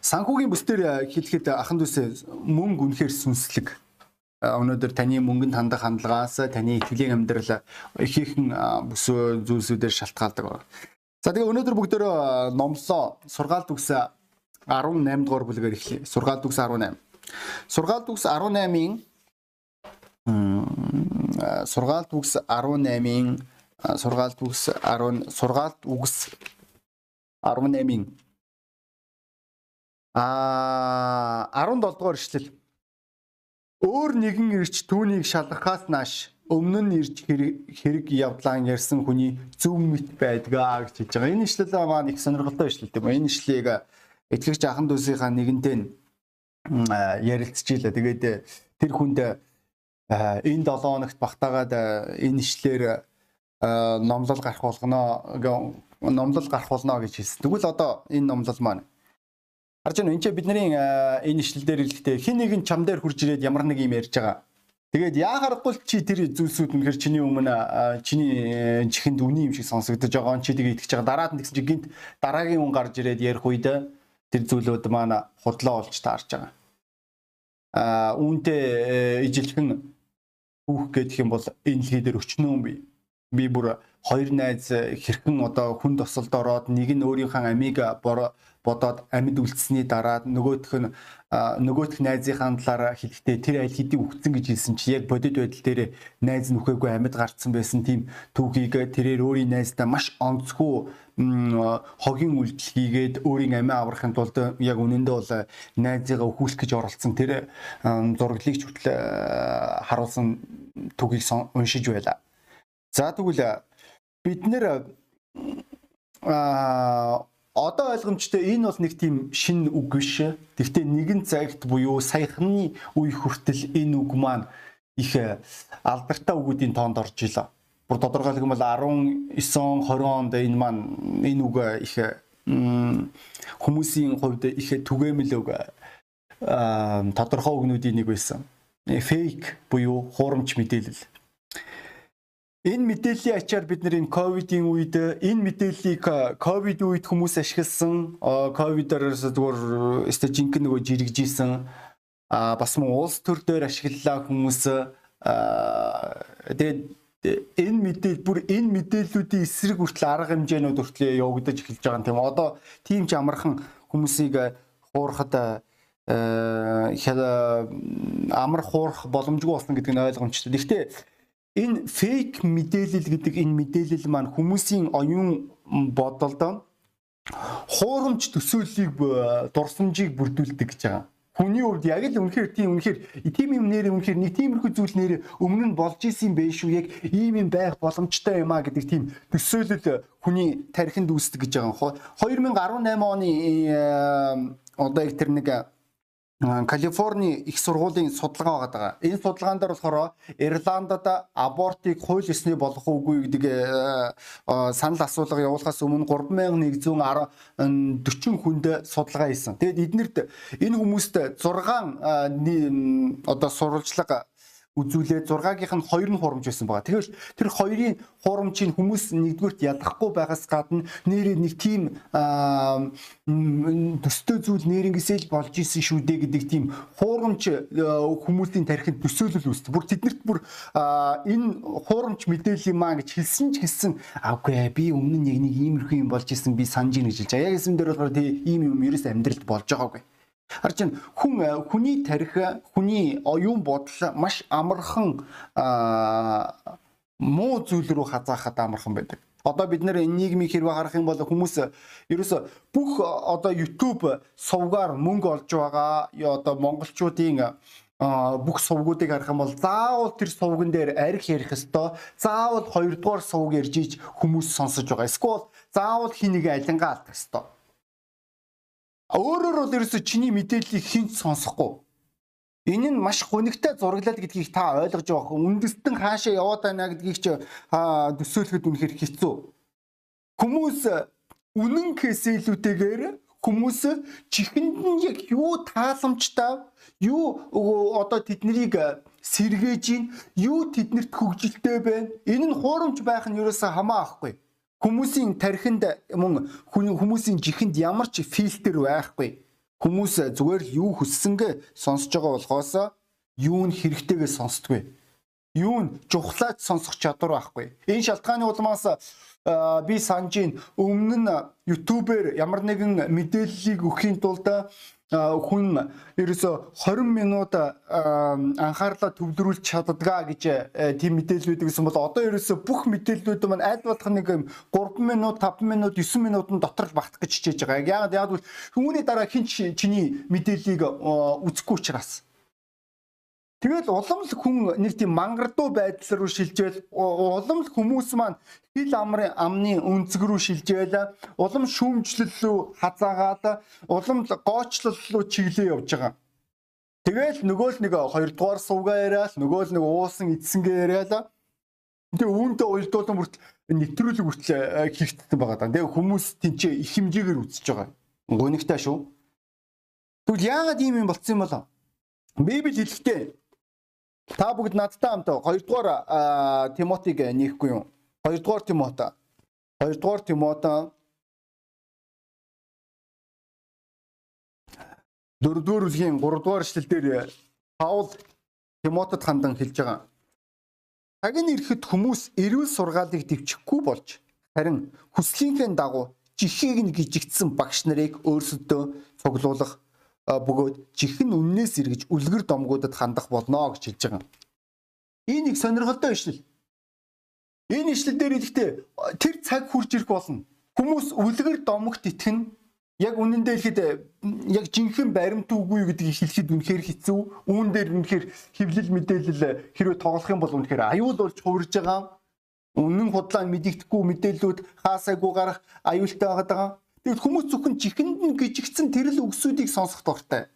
Санхүүгийн бүс дээр хэлэхэд ахын дүүсээ мөнгө үнэхээр сүнслэг. Өнөөдөр таны мөнгөнд хандах хандлагаас таны итгэлийн амьдрал ихээхэн бүсөө зүйлсүүдээр шалтгаалдаг. За тэгээ өнөөдөр бүгдөө номлоо сургаалт үгс 18 дугаар бүлгээр эхлэе. Сургаалт үгс 18. Сургаалт үгс 18-ийн сургаалт үгс 18-ийн сургаалт үгс 10 сургаалт үгс 18-ийн а 17 дугаар ишлэл өөр нэгэн ирч түүнийг шалгахаас нааш өмнө нь ирж хэрэг явдлаа ярьсан хүний зөв мэт байдгаа гэж хэлж байгаа. Энэ ишлэл маань их сонирхолтой ишлэл тийм үү? Энэ ишлэлийг итгэгч ахын дүүсийнхаа нэгэнтэй ярилцчихлаа. Тэгээд тэр хүнд энэ 7 хоногт багтаагаад энэ ишлэлээр номлол гарах болгоно номлол гарах болно гэж хэлсэн. Тэгвэл одоо энэ номлол маань Харж байна энэ ч бидний энэ ишлэл дээр хэлэхдээ хин нэгэн чам дээр хурж ирээд ямар нэг юм ярьж байгаа. Тэгээд яахааргүй чи тэр зүйлсүүд үнэхэр чиний өмнө чиний чихэнд үний юм шиг сонсогдож байгаа. Чи тэгээ итгэж байгаа. Дараад нь гэсэн чи гинт дараагийн хүн гарч ирээд ярих үед тэр зүйлүүд маань худлаа олж таарч байгаа. Аа үүнтэй ижилхэн хүүх гэдэг юм бол энэ дэлхий дээр өчнөө би би бүр хоёр найз хэрхэн одоо хүн тосолд ороод нэг нь өөрийнхөө амийг бодоод амьд үлдсэний дараа нөгөөх нь нөгөөх найзынхаа талаараа хэлэхдээ тэр аль хэдийн үхсэн гэж хэлсэн чи яг бодит байдал дээр найз нүхээгүй амьд гарцсан байсан тийм түүхийг тэрээр өөрийн найздаа маш онцгүй хогийн үйлдэл хийгээд өөрийн амиа аврахын тулд яг үнэндээ бол найзыгаа өхүүлэх гэж оролцсон тэр зураглыг ч хүртэл харуулсан түүхийг уншиж байла. За тэгвэл бид нэр а одоо ойлгомжтой энэ бол нэг тийм шин үг биш. Гэхдээ нэгэн цагт буюу саяхны үе хүртэл энэ үг маань их алдартай үгүүдийн тоонд орж илаа. Бүр тодорхойлох юм бол 19 20 онд энэ маань энэ үг их хүмүүсийн хувьд их түгээмэл үг тодорхой үгнүүдийн нэг байсан. Фейк буюу хуурамч мэдээлэл Энэ мэдээллийн ачаар бид нэр энэ ковидын үед энэ мэдээллийг ковид үед хүмүүс ашигласан ковидоор зүгээр өстө жинхэнэ нөгөө жирэгжсэн а бас мөн улс төр дээр ашиглалаа хүмүүс тэгээд энэ мэдээлэл бүр энэ мэдээллүүдийн эсрэг хүртэл арга хэмжээнүүд хүртэл явагдаж эхэлж байгаа юм тийм одоо тийм ч амархан хүмүүсийг хуурахад амар хуурах боломжгүй болсон гэдэг нь ойлгомжтой. Гэхдээ энэ фейк мэдээлэл гэдэг энэ мэдээлэл маань хүмүүсийн оюун бодолд хуурамч төсөөллийг дурсамжийг бүрдүүлдэг гэж байгаа. Хүний хувьд яг л үнэхээр тийм үнэхээр тийм юм нэр үнэхээр нэг тиймэрхүү зүйл нэр өмнө нь болж исэн байх шүү яг ийм юм байх боломжтой юм а гэдэг тийм төсөөлөл хүний тархинд үүсдэг гэж байгаа. 2018 оны одоо яг тэр нэг Калифорни их сургуулийн судалгаа байгаа. Энэ судалгаан дээр болохоор Ирландад абортыг хууль ёсны болох уугүй гэдэг э, э, санал асуулга явуулахаас өмнө 3140 хүнд судалгаа хийсэн. Тэгэд эднэрт энэ хүмүүст 6 э, одоо сурвалжлага үзүүлээд 6-гийнх нь 2 нь хурамч байсан байгаа. Тэгвэл тэр хоёрын хурамчийг хүмүүс нэгдүгürt ядахгүй байгаас гадна нэрээ нэг тийм төстэй зүйл нэрнгээсээ л болж исэн шүү дээ гэдэг тийм хурамч хүмүүсийн тарихын төсөөлөл үүсдэг. Бүр тэднэрт бүр энэ хурамч мэдээлэл юм аа гэж хэлсэн ч хэлсэн аггүй би өмнө нь яг нэг иймэрхүү юм болж исэн би санаж ийн гэж хэлж. Яг эсэм дээр болохоор тийм ийм юм ерөөс амьдралд болж байгаагүй. Харж байна хүн э, хүний тарих хүний оюун бодол маш амархан муу зүйл рүү хазаахад амархан байдаг. Одоо бид нэр нийгмийн хэрвээ харах юм бол хүмүүс ерөөсө бүх одоо YouTube сувгаар мөнгө олж байгаа одоо монголчуудын бүх сувгуудыг харах юм бол заавал тэр сувган дээр арх ярих ёстой. Заавал хоёрдугаар сувг ярьж иж хүмүүс сонсож байгаа. Эсвэл заавал хин нэг алингаа алдах ёстой. Өөрөөр бол ерөөсө чиний мэдээллийг хинч сонсохгүй. Энэ нь маш гонигтай зураглал гэдгийг та ойлгож байгаа хөө. Үндэстэн хаашаа яваад байна гэдгийг ч төсөөлөхөд үнэхэр хэцүү. Хүмүүс үнэн гэхээс илүүтэйгээр хүмүүс чихэнд нь яг юу тааламжтай юу одоо тэднийг сэргээж ийн юу тэднэрт хөгжилтэй байна энэ нь хуурамч байх нь ерөөсөө хамаа ахгүй Хүмүүсийн тархинд мөн хүмүүсийн жихэнд ямар ч фильтр байхгүй. Хүмүүс зүгээр л юу хүссэнгээ сонсож байгаа болохоос юу нь хэрэгтэйгээ сонсдгүй. Юу нь жухлаач сонсох чадвар байхгүй. Энэ шалтгааны улмаас би санджийн өмнө нь YouTube-ээр ямар нэгэн мэдээллийг өгөхийн тулд хүн ерөөсө 20 минут анхаарлаа төвлөрүүлж чаддгаа гэж тийм мэдээллүүд гэсэн бол одоо ерөөсө бүх мэдээллүүд маань аль болох нэг 3 минут 5 минут 9 минутын дотор л багтах гэж хичээж байгаа. Яг яг бол түүний дараа хин чиний мэдээллийг үзэхгүй учраас Тэгэл улам л хүн нэг тийм мангардуу байдал руу шилжээл улам л хүмүүс маань хил амрын амны өнцөг рүү шилжээл улам шүүмжлэл рүү хазаагаад улам л гоочлол руу чиглээ явж байгаа. Тэгэл нөгөө л нэг хоёрдугаар сувгаа яриад нөгөө л нэг уусан эдсэнгээ яриад тэгээ үүнтэй уялдуулан бүртэл нэвтрүүлэг хүртэл э, хийгдсэн байгаа даа. Тэгээ хүмүүс тэнцээ их хэмжээгээр үзэж байгаа. Гонигтай шүү. Тэгвэл яагаад ийм юм болцсон юм бол? Библи хэлэхдээ Та бүгд надтай хамт 2 дугаар Тимотиг нээхгүй юу? 2 дугаар Тимот. 2 дугаар Тимот 4 дугаар бүлгийн 3 дугаар эшлэлдэр Паул Тимотед хандан хэлж байгаа. Цаг нь ирэхэд хүмүүс эрүүл сургаалыг дэвчихгүй болж харин хүслийнхээ дагуу жихийг нь гижигдсэн багш нарыг өөрсөдөө цуглуулах бөгөөд чихэн үннээс эргэж үлгэр домгуудад хандах болно гэж хэлж байгаа. Энэ их сонирхолтой ишлэл. Энэ ишлэл дээр хэлэхдээ тэр цаг хурж ирэх болно. Хүмүүс үлгэр домогт итгэн яг үнэндээ хэлэхэд яг жинхэнэ баримт үгүй гэдгийг хэлэхэд үнэхээр хэцүү. Үүн дээр үнэхээр хэвлэл мэдээлэл хэрвээ тоглох юм бол үнэхээр аюул болж хувирж байгаа. Үнэн худлаа мэдэгдэхгүй мэдээллүүд хаасайгүй гарах аюултай байгаа. Тэгвэл хүмүүс зөвхөн чихэнд нь гжигдсэн тэрл үгсүүдийг сонсох дуртай.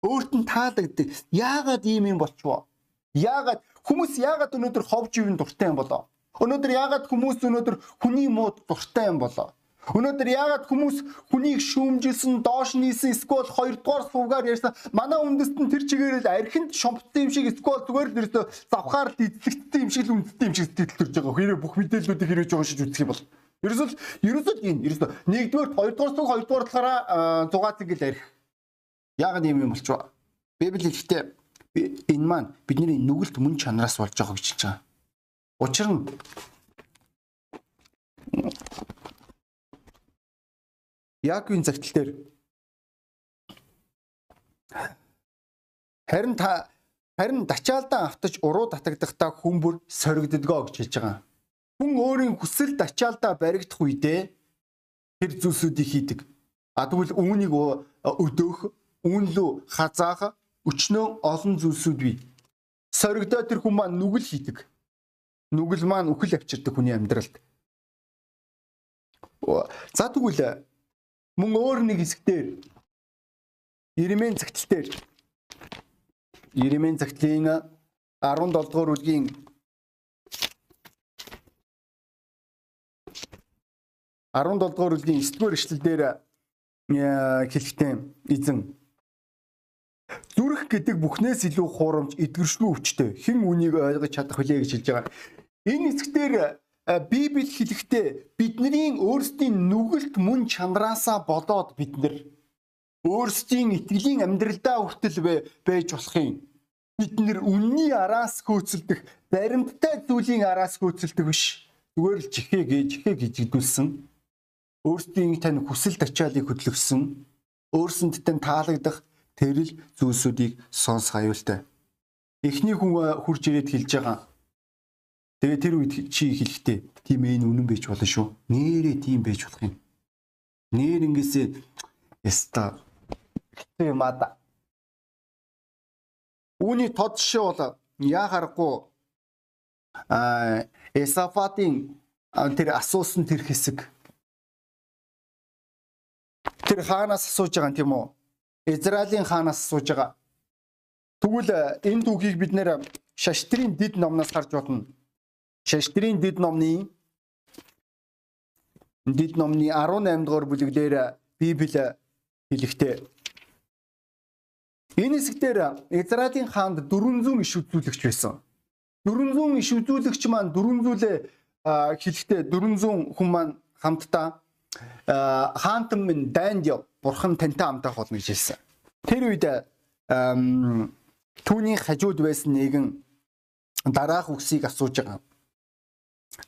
Өөрт нь таалагддаг. Яагаад ийм юм болчихвоо? Яагаад хүмүүс яагаад өнөөдөр ховж ивэн дуртай юм болоо? Өнөөдөр яагаад хүмүүс өнөөдөр хүний мууд дуртай юм болоо? Өнөөдөр яагаад хүмүүс хүнийг шүүмжилсэн, доош нийсэн, эсвэл хоёрдугаар сувгаар ярьсан манай үндэст нь тэр чигээрэл архинд шомпцсон юм шиг эсвэл зүгээр л ерөөсө завхаар л эзлэгдсэн юм шиг л үндэстэй юм шиг сэтгэл төрж байгаа. Хэрэг бүх мэдээллүүдийг хэрэгж байгаа шиг үзэх юм бол Ерөөсөл ерөөсөл энэ ерөөсөө нэгдүгээр хоёрдугаар цаг хоёрдугаар талаараа зугаацыг л арих. Яагаад юм юм болчихоо? Библи хэлэхдээ энэ маань бидний нүгэлт мөн чанараас болж байгаа гэж хэлж байгаа. Учир нь Яаковын загтал дээр харин та харин дачаалдаа автаж уруу татагдахдаа хүмүүр соригддгоо гэж хэлж байгаа. Хүн өөрийн хүсэлд ачаалдаа баригдах үедээ тэр зүйлсүүдийг хийдэг. А тэгвэл үүнийг өдөөх, үүнлүү хазаах өчнөө олон зүйлсүүд бий. Соригдоо тэр хүн маань нүгэл хийдэг. Нүгэл маань үхэл авчирдаг хүний амьдралд. За тэгвэл мөн өөр нэг хэсгээр Иремэн цагтл дээр Иремэн цагтлын 17 дугаар бүлгийн 17 дугаар бүлгийн 9 дугаар эшлэлдэр э, хэлэхдээ эзэн зүрх гэдэг бүхнээс илүү хуурамч эдгэршгүй өвчтэй хэн үнийг ойлгож чадах вүлээ гэж хэлж байгаа. Энэ хэсгээр э, Библи хэлэхдээ бидний өөрсдийн нүгэлт мөн чанараасаа болоод бид нар өөрсдийн итгэлийн амьдралдаа хүртэл байж болох юм. Бид нэр үнний араас хөөцөлдөх, баримттай зүйлийн араас хөөцөлдөх биш. Зүгээр л жихээ гэж жихээ гэж гидүүлсэн өөрсдийн тань хүсэл тачаалыг хөдлөсөн өөрсөнд тань таалагдах тэрл зүйлсүүдийг сонсох аюултай. Эхний хүн хурж ирээд хэлж байгаа. Тэгээ тэр үед чи хэлэхдээ тийм ээ үнэн байж болно шүү. Нэрээ тийм байж болох юм. Нэр ингэсээ яста хэцүү юм аа да. Үүний тод жишээ бол яа харахгүй а Эсафатын тэр асуусан тэр хэсэг тэр хаанаас асууж байгаа юм тийм үү? Израилийн хаанаас асууж байгаа. Тэгвэл э, энэ түүхийг бид нэр Шаштрийн дид номноос харж болно. Шаштрийн дид номны дид номны 18 дугаар бүлэглэр Библи хэлэхдээ энэ хэсгээр Израилийн хаанд 400 иш үзүүлэгч байсан. 400 иш үзүүлэгч маань 400-ээ хэлэхдээ 400 хүн маань хамтдаа хаантан минь дайнд яв бурхан тантай хамтах болно гэж хэлсэн. Тэр үед түүний хажууд байсан нэгэн дараах үгсийг асууж байгаа.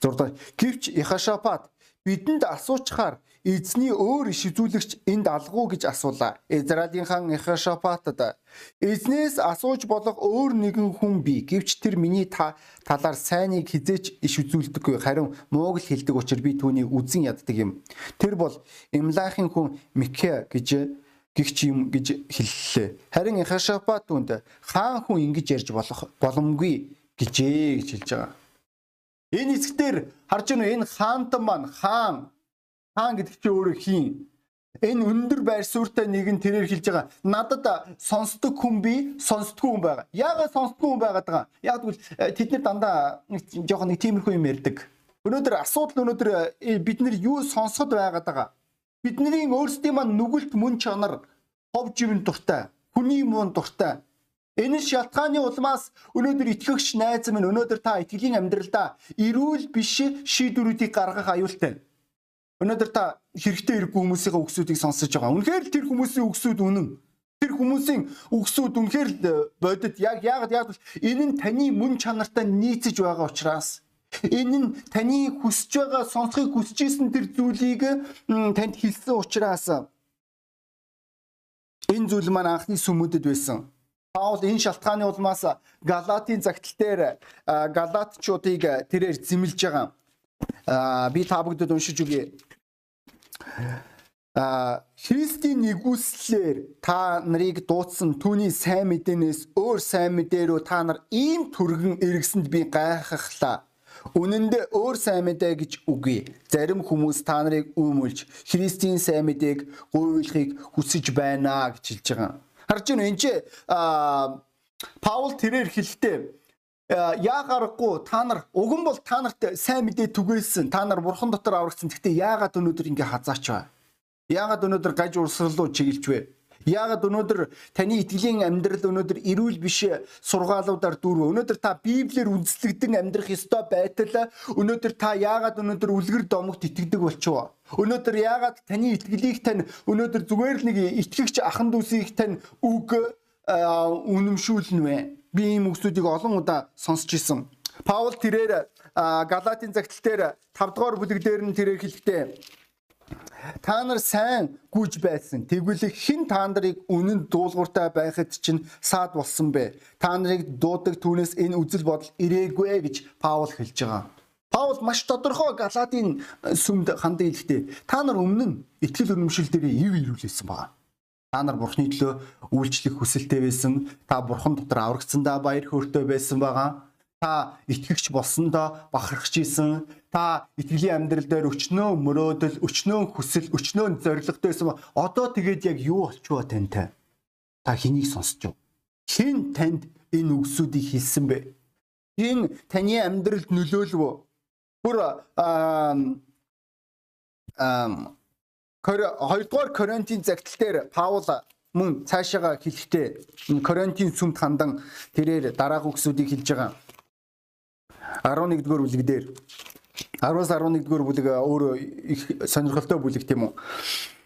6 дахь гэвч Яхашапат бидэнд асуучхаар эзний өөр иш үзүүлэгч энд алгуу гэж асуулаа. Израилийн хан Яхашапатад эзнээс асууж болох өөр нэгэн хүн бий. Гэвч тэр миний та талаар сайныг хизээч иш үзүүлдэггүй. Харин мууг л хэлдэг учраас би түүнийг үзен яддаг юм. Тэр бол Имлахын хүн Микэ гэж гихч юм гэж хэллээ. Харин Яхашапат түнд хаан хүн ингэж ярьж болох боломгүй гэжээ гэж хэлж байгаа. Энэ хэсгээр харж байна энэ хаантан маань хаан Хаан гэдэг чи өөрөө хин. Энэ өндөр байр суурьтай нэг нь тэрээр хэлж байгаа. Надад сонсдог хүн би, сонсдгүй хүн байгаа. Яагаад сонсдгүй хүн байгаад байгаа? Яг тэгвэл э, тэд нар дандаа жоохон нэг тиймэрхүү юм ярьдаг. Өнөөдөр асуудал өнөөдөр э, бид нар юу сонсоход байгаад байгаа? Бидний өөрсдийн маань нүгэлт мөн чанар хов живэн дуртай, хүний мөн дуртай. Энэ шалтгааны улмаас өнөөдөр итгэгч найз минь өнөөдөр та итгэлийн амьдралдаа эрүүл биш шийдвэрүүдийг гаргах аюултай. Өнөөдөр та хэрэгтэй хэрэггүй хүмүүсийн үгсүүдийг сонсож байгаа. Үнэхээр тэр хүмүүсийн үгсүүд үнэн. Тэр хүмүүсийн үгсүүд үнэхээр л бодит яг яг яг энэ нь таны мөн чанартай нийцэж байгаа учраас энэ нь таны хүсэж байгаа сонсохыг хүсэж исэн тэр зүйлийг танд хэлсэн учраас энэ зүйл маань анхны сүмүүдэд байсан. Паул энэ шалтгааны улмаас Галатийн загтал дээр Галатчуудыг тэрээр зэмлж байгаа би та бүгдэд уншиж үгэй. А Христийн нэгүслэр та нарыг дуудсан түүний сайн мэдээнээс өөр сайн мэдээ рүү та нар ийм түргэн эргэсэнд би гайхахлаа. Үнэн дээр өөр сайн мэдээ гэж үгүй. Зарим хүмүүс та нарыг үүмүүлж Христийн сайн мэдээг гуйлахыг хүсэж байна гэж хэлж байгаа. Харж байна. Энэ ч Паул тэрээр хэлэхдээ яа гарахгүй та нар уг нь бол та нарт сайн мэдээ түгээсэн та нар бурхан дотор аврагдсан. Гэхдээ яагаад өнөөдөр ингэ хазаач вэ? Яагаад өнөөдөр гаж урсгал руу чиглэж вэ яагаад өнөөдөр таны итгэлийн амьдрал өнөөдөр эрүүл биш сургаалуудаар дүүрвэ? Өнөөдөр та библиэр үндэслэгдэн амьдрах ёстой байтал өнөөдөр та яагаад өнөөдөр үлгэр домогт итгэдэг болчихвоо өнөөдөр яагаад таны итгэлийг тань өнөөдөр зүгээр л нэг итгэгч ахан дүүсийг тань үг үнэмшүүлнэ вэ? Би ийм үгсүүдийг олон удаа сонсч ирсэн. Паул тэрээр Галатийн загтал дээр 5 дугаар бүлэг дээр нь тэрээр хэлэхдээ та нар сайн гүйж байсан. Тэгвэл хэн та нарыг үнэн дуулууртай байхад чинь саад болсон бэ? Та нарыг дуудаг түүнээс энэ үзэл бодол ирээгүй гэж Паул хэлж байгаа. Паул маш тодорхой Галатийн сүмд хандаа хэлэхдээ та нар өмнө итгэл үнэмшил дээр ив ирүүлсэн байгаа. Та нар бурхны төлөө үйлчлэх хүсэлтэй байсан. Та бурхан дотор аврагдсандаа баяр хөөртэй байсан байгаа. Та итгэгч болсондоо бахархж исэн. Та итгэлийн амьдрал дээр өчнөө мөрөөдөл, өчнөө хүсэл, өчнөө зоригтой байсан. Одоо тэгээд яг юу болчихвоо тантай? Та хэнийг сонсч вэ? Хэн танд энэ үгсүүдийг хэлсэн бэ? Энэ таны амьдралд нөлөөлөв? Бүр аа 2 дугаар Коринтын загтал дээр Паул мөн цаашаага хэлэхдээ Коринтын сүмд хандан тэрээр дараах үгсүүдийг хэлж байгаа. 11 дугаар бүлэг дээр 10-аас 11 дугаар бүлэг өөрөө их сонирхолтой бүлэг тийм үү?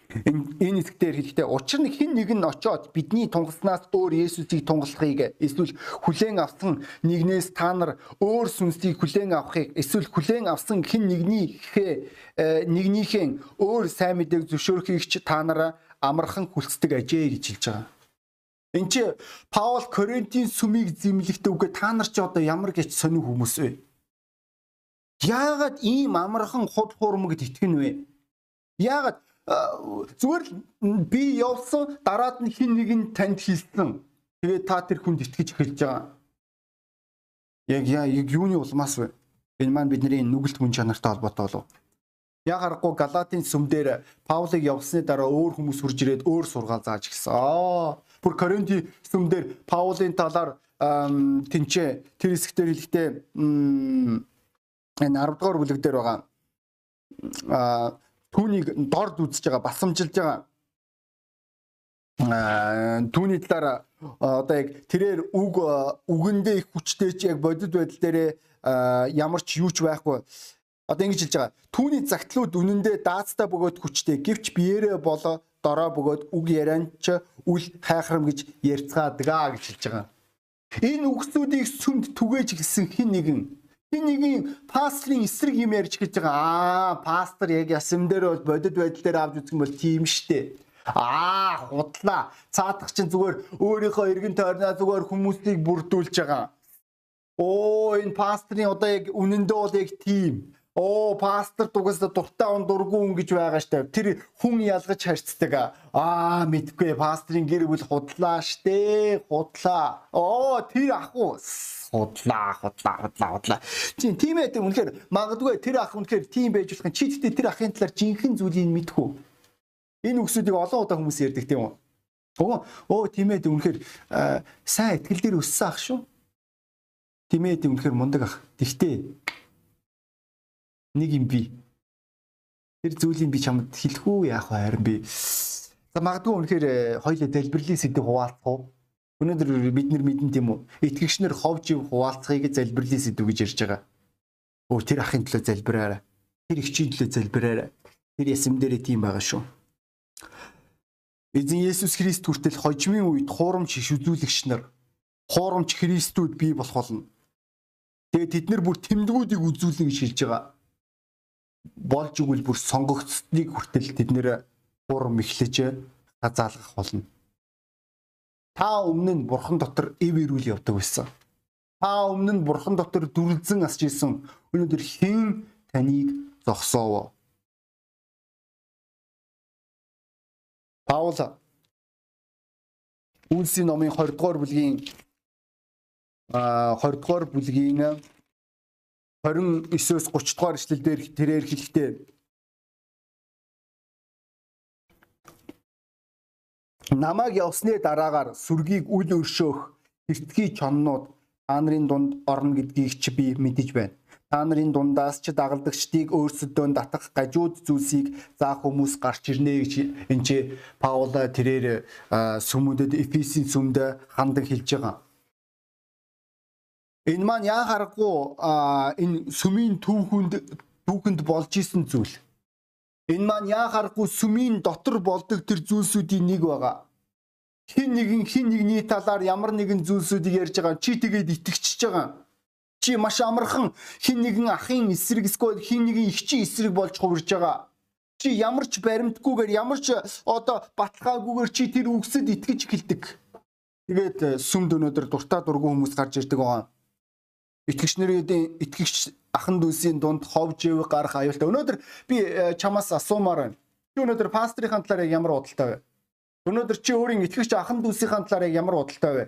энэ хэсгээр хэлэхдээ учир нь хэн нэг нь очоод бидний тунгалснаас өөр Есүсийг тунгалахыг эсвэл хүлээн авсан нэгнээс та нар өөр сүнсийг хүлээн авахыг эсвэл хүлээн авсан хэн нэгнийхээ э, нэгнийхэн өөр сайн мэдээг зөвшөөрөхийг ч та нараа амархан хүлцдэг ажээ гэж хэлж байгаа. Энд чи Паул Коринтын сүмийг зэмлэхдээ үгүй та нар ч одоо ямар гэж сонир хүмүүс вэ? Яагаад ийм амархан худ хуурмагд итгэн вэ? Яагаад зүгээр л би явсан дараад нь хин нэг нь танд хэлсэн. Тэгээд та тэр хүнд итгэж эхэлж байгаа. Яг яг юуны улмаас вэ? Энэ маань бидний нүгэлт мөн чанартай холбоотой болов. Яг харахгүй Галатийн сүмдэр Паулыг явсны дараа өөр хүмүүс хурж ирээд өөр сургаал зааж гисэн. Аа бүр Коринти сүмдэр Паулын талаар тэнцээ тэр хэсгээр хэлэхдээ энэ 10 дугаар бүлэг дээр байгаа. Аа түүнийг дорд үзэж байгаа, басамжилж байгаа түүний талаар одоо яг тэрээр үг үгэндээ их хүчтэй ч яг бодит байдал дээр ямар ч юу ч байхгүй одоо ингэж хэлж байгаа түүний загтлууд үнэндээ даацтай бөгөөд хүчтэй гэвч биеэрээ болоо дорой бөгөөд үг ярианч үл хайхрам гэж ярьцгаадаг гэж хэлж байгаа. Энэ үгсүүдийг сүмд түгээж гисэн хин нэгэн хин нэгэн пастрын эсрэг юм ярьж гэж байгаа. Аа, пастор яг ясам дээр бол бодит байдал дээр авч юм бол тийм штэ. Аа, худлаа. Цаадах чинь зүгээр өөрийнхөө эргэн тойрноо зүгээр хүмүүсийг бүрдүүлж байгаа. Оо, энэ пастрын одоо яг үнэндээ бол яг тийм Оо пастор дугаас дуртай он дургүй хүн гэж байгаа штэ. Тэр хүн ялгаж харьцдаг. Аа мэдгүй пастрын гэр бүл худлаа штэ. Худлаа. Оо тэр ах уу худлаа худлаа худлаа худлаа. Чи тийм ээ үнэхээр магадгүй тэр ах үнэхээр тийм байж болох. Чи тэгтээ тэр ахын талаар жинхэнэ зүйлийг мэдхүү. Энэ үгсүүдийг олон удаа хүмүүс ярьдаг тийм үү? Оо оо тийм ээ үнэхээр сайн ихтгэл дээр өссөн ах шүү. Тийм ээ үнэхээр мундаг ах. Тэгтээ нэг юм би. Тэр зүйлийг би чамд хэлэх үү яах вэ харин би. За магадгүй үнэхээр э, хоёул залбирлын сэдв хуваалцах уу? Өнөөдөр бид нар мэдэн тийм үү? Итгэгчнэр ховж ив хуваалцахыг залбирлын сэдв гэж ярьж байгаа. Өө тэр ахын төлөө залбираарай. Тэр ихчийн төлөө залбираарай. Тэр ясам дээрээ тийм байгаа шүү. Эзэн Есүс Христ хүртэл хожимын үед хуурамч иш үзүүлэгч нар хуурамч Христүүд бий болох болно. Тэгээ тэд нар бүр тэмдгүүдийг үзүүлнэ гэж хэлж байгаа болж игэл бүр сонгогдсныг хүртэл тэд нэр урам эхлэж газаалгах болно. Та өмнө нь бурхан дотор эв ирүүл явдаг байсан. Та өмнө нь бурхан дотор дүрлзэн асч исэн. Өнөөдөр хэн таныг зогсоов? Паул Үлсийн номын 20 дугаар бүлгийн а 20 дугаар бүлгийн 29-өөс 30 дугаар эшлэл дээр тэрээр хэлэхдээ намайг явсны дараагаар сүргийг үл өршөөх эртгий чоннууд та нарын дунд орно гэдгийг чи би мэдэж байна. Та нарын дундаас ч дагалдагчдыг өөрсөдөө татах гажууд зүйлсийг заах хүмүүс гарч ирнэ гэж энэ чи Паул тэрээр сүмүүдэд Эфесийн сүмд хандан хэлж байгаа. Энэ маань яа харахгүй энэ сүмийн түүхэнд түүхэнд болж исэн зүйл. Энэ маань яа харахгүй сүмийн дотор болдог тэр зүйлсүүдийн нэг байгаа. Хин нэгэн хин нэгний талаар ямар нэгэн зүйлсүүдийг ярьж байгаа чи тэгээд итгэчихэж байгаа. Чи маш амархан хин нэгэн ахын эсрэг эсвэл хин нэгэн ихчийн эсрэг болж хувирж байгаа. Чи ямар ч баримтгүйгээр ямар ч одоо баталгаагүйгээр чи тэр үгсэд итгэж эхэлдэг. Тэгээд сүмд өнөөдөр дуртай дургүй хүмүүс гарч ирдэг байгаа итгэгч нарын итгэгч ахан дүүсийн дунд ховж ив гарах аюултай. Өнөөдөр би э, чамаас асуумаар байна. Чи өнөөдөр пастрийн талаар ямар бодолтой вэ? Өнөөдөр чи өөрийн итгэгч ахан дүүсийн талаар ямар бодолтой вэ?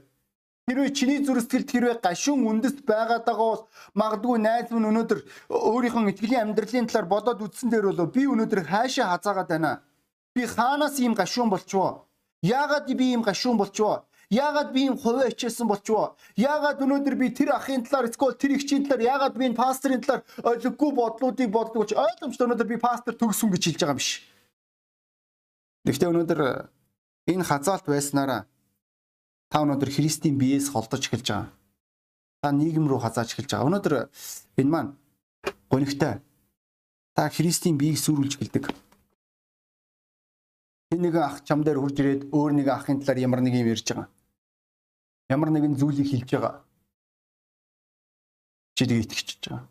Хэрвээ чиний зүрхсэтгэлд хэрвээ гашуун үндэст байгаад байгаа бол магадгүй найз минь өнөөдөр өөрийнхөө итгэлийн амьдралын талаар бодоод үзсэн дээр бол би өнөөдөр хаашаа хазаагаад байна. Би хаанаас ийм гашуун болчихвоо? Яагаад би ийм гашуун болчихвоо? Яагаад би юм хувиа хичээсэн болчихвоо? Яагаад өнөөдөр би тэр ахын талаар эсвэл тэр ихчийн талаар яагаад би энэ пасторын талаар ойлгохгүй бодлуудыг боддог ч ойлгомжтой өнөөдөр би пастор төгсөн гэж хэлж байгаа юм биш. Гэхдээ өнөөдөр энэ хазаалт байснараа та өнөөдөр Христийн биеэс холдож эхэлж байгаа. Та нийгэм рүү хазааж эхэлж байгаа. Өнөөдөр энэ маань гонигтай. Та Христийн биеийг сүрүүлж эхэлдэг нэгэн ах чам дээр хурж ирээд өөр нэгэн ахын талаар ямар нэг юм ярьж байгаа ямар нэгэн зүйлийг хэлж байгаа. Чи тэгээ итгэж байгаа.